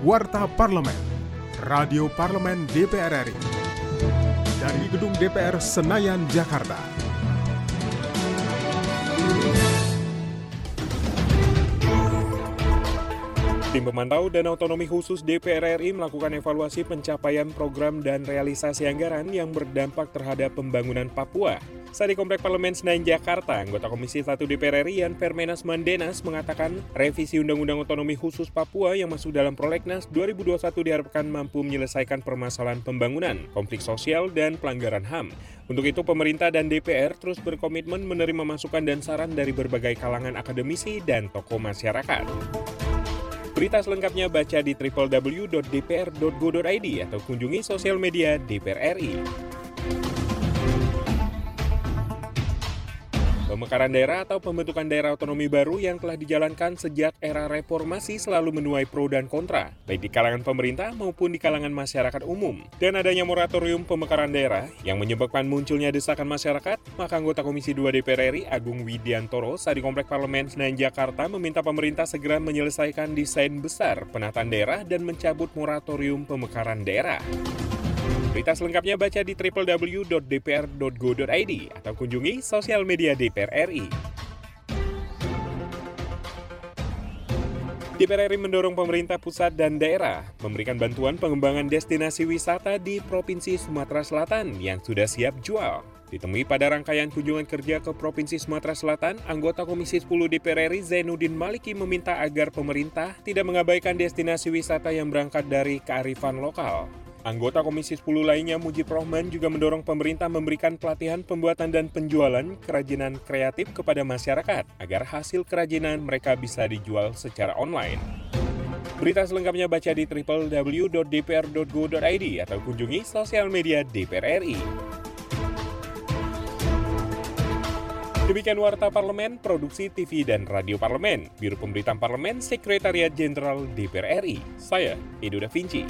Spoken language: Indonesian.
Warta Parlemen, Radio Parlemen DPR RI. Dari Gedung DPR Senayan, Jakarta. Tim pemantau dan otonomi khusus DPR RI melakukan evaluasi pencapaian program dan realisasi anggaran yang berdampak terhadap pembangunan Papua. Saat di Komplek Parlemen Senayan, Jakarta, anggota Komisi 1 DPR RI Yan Permenas Mandenas mengatakan revisi Undang-Undang Otonomi Khusus Papua yang masuk dalam Prolegnas 2021 diharapkan mampu menyelesaikan permasalahan pembangunan, konflik sosial, dan pelanggaran HAM. Untuk itu, pemerintah dan DPR terus berkomitmen menerima masukan dan saran dari berbagai kalangan akademisi dan tokoh masyarakat. Berita selengkapnya baca di www.dpr.go.id atau kunjungi sosial media DPR RI. Pemekaran daerah atau pembentukan daerah otonomi baru yang telah dijalankan sejak era reformasi selalu menuai pro dan kontra, baik di kalangan pemerintah maupun di kalangan masyarakat umum. Dan adanya moratorium pemekaran daerah yang menyebabkan munculnya desakan masyarakat, maka anggota Komisi 2 DPR RI Agung Widiantoro saat di Komplek Parlemen Senayan Jakarta meminta pemerintah segera menyelesaikan desain besar penataan daerah dan mencabut moratorium pemekaran daerah. Berita selengkapnya baca di www.dpr.go.id atau kunjungi sosial media DPR RI. DPR RI mendorong pemerintah pusat dan daerah memberikan bantuan pengembangan destinasi wisata di Provinsi Sumatera Selatan yang sudah siap jual. Ditemui pada rangkaian kunjungan kerja ke Provinsi Sumatera Selatan, anggota Komisi 10 DPR RI Zainuddin Maliki meminta agar pemerintah tidak mengabaikan destinasi wisata yang berangkat dari kearifan lokal. Anggota Komisi 10 lainnya Mujib Rohman juga mendorong pemerintah memberikan pelatihan pembuatan dan penjualan kerajinan kreatif kepada masyarakat agar hasil kerajinan mereka bisa dijual secara online. Berita selengkapnya baca di www.dpr.go.id atau kunjungi sosial media DPR RI. Demikian Warta Parlemen, Produksi TV dan Radio Parlemen, Biro Pemberitaan Parlemen, Sekretariat Jenderal DPR RI. Saya, Edo Da Vinci.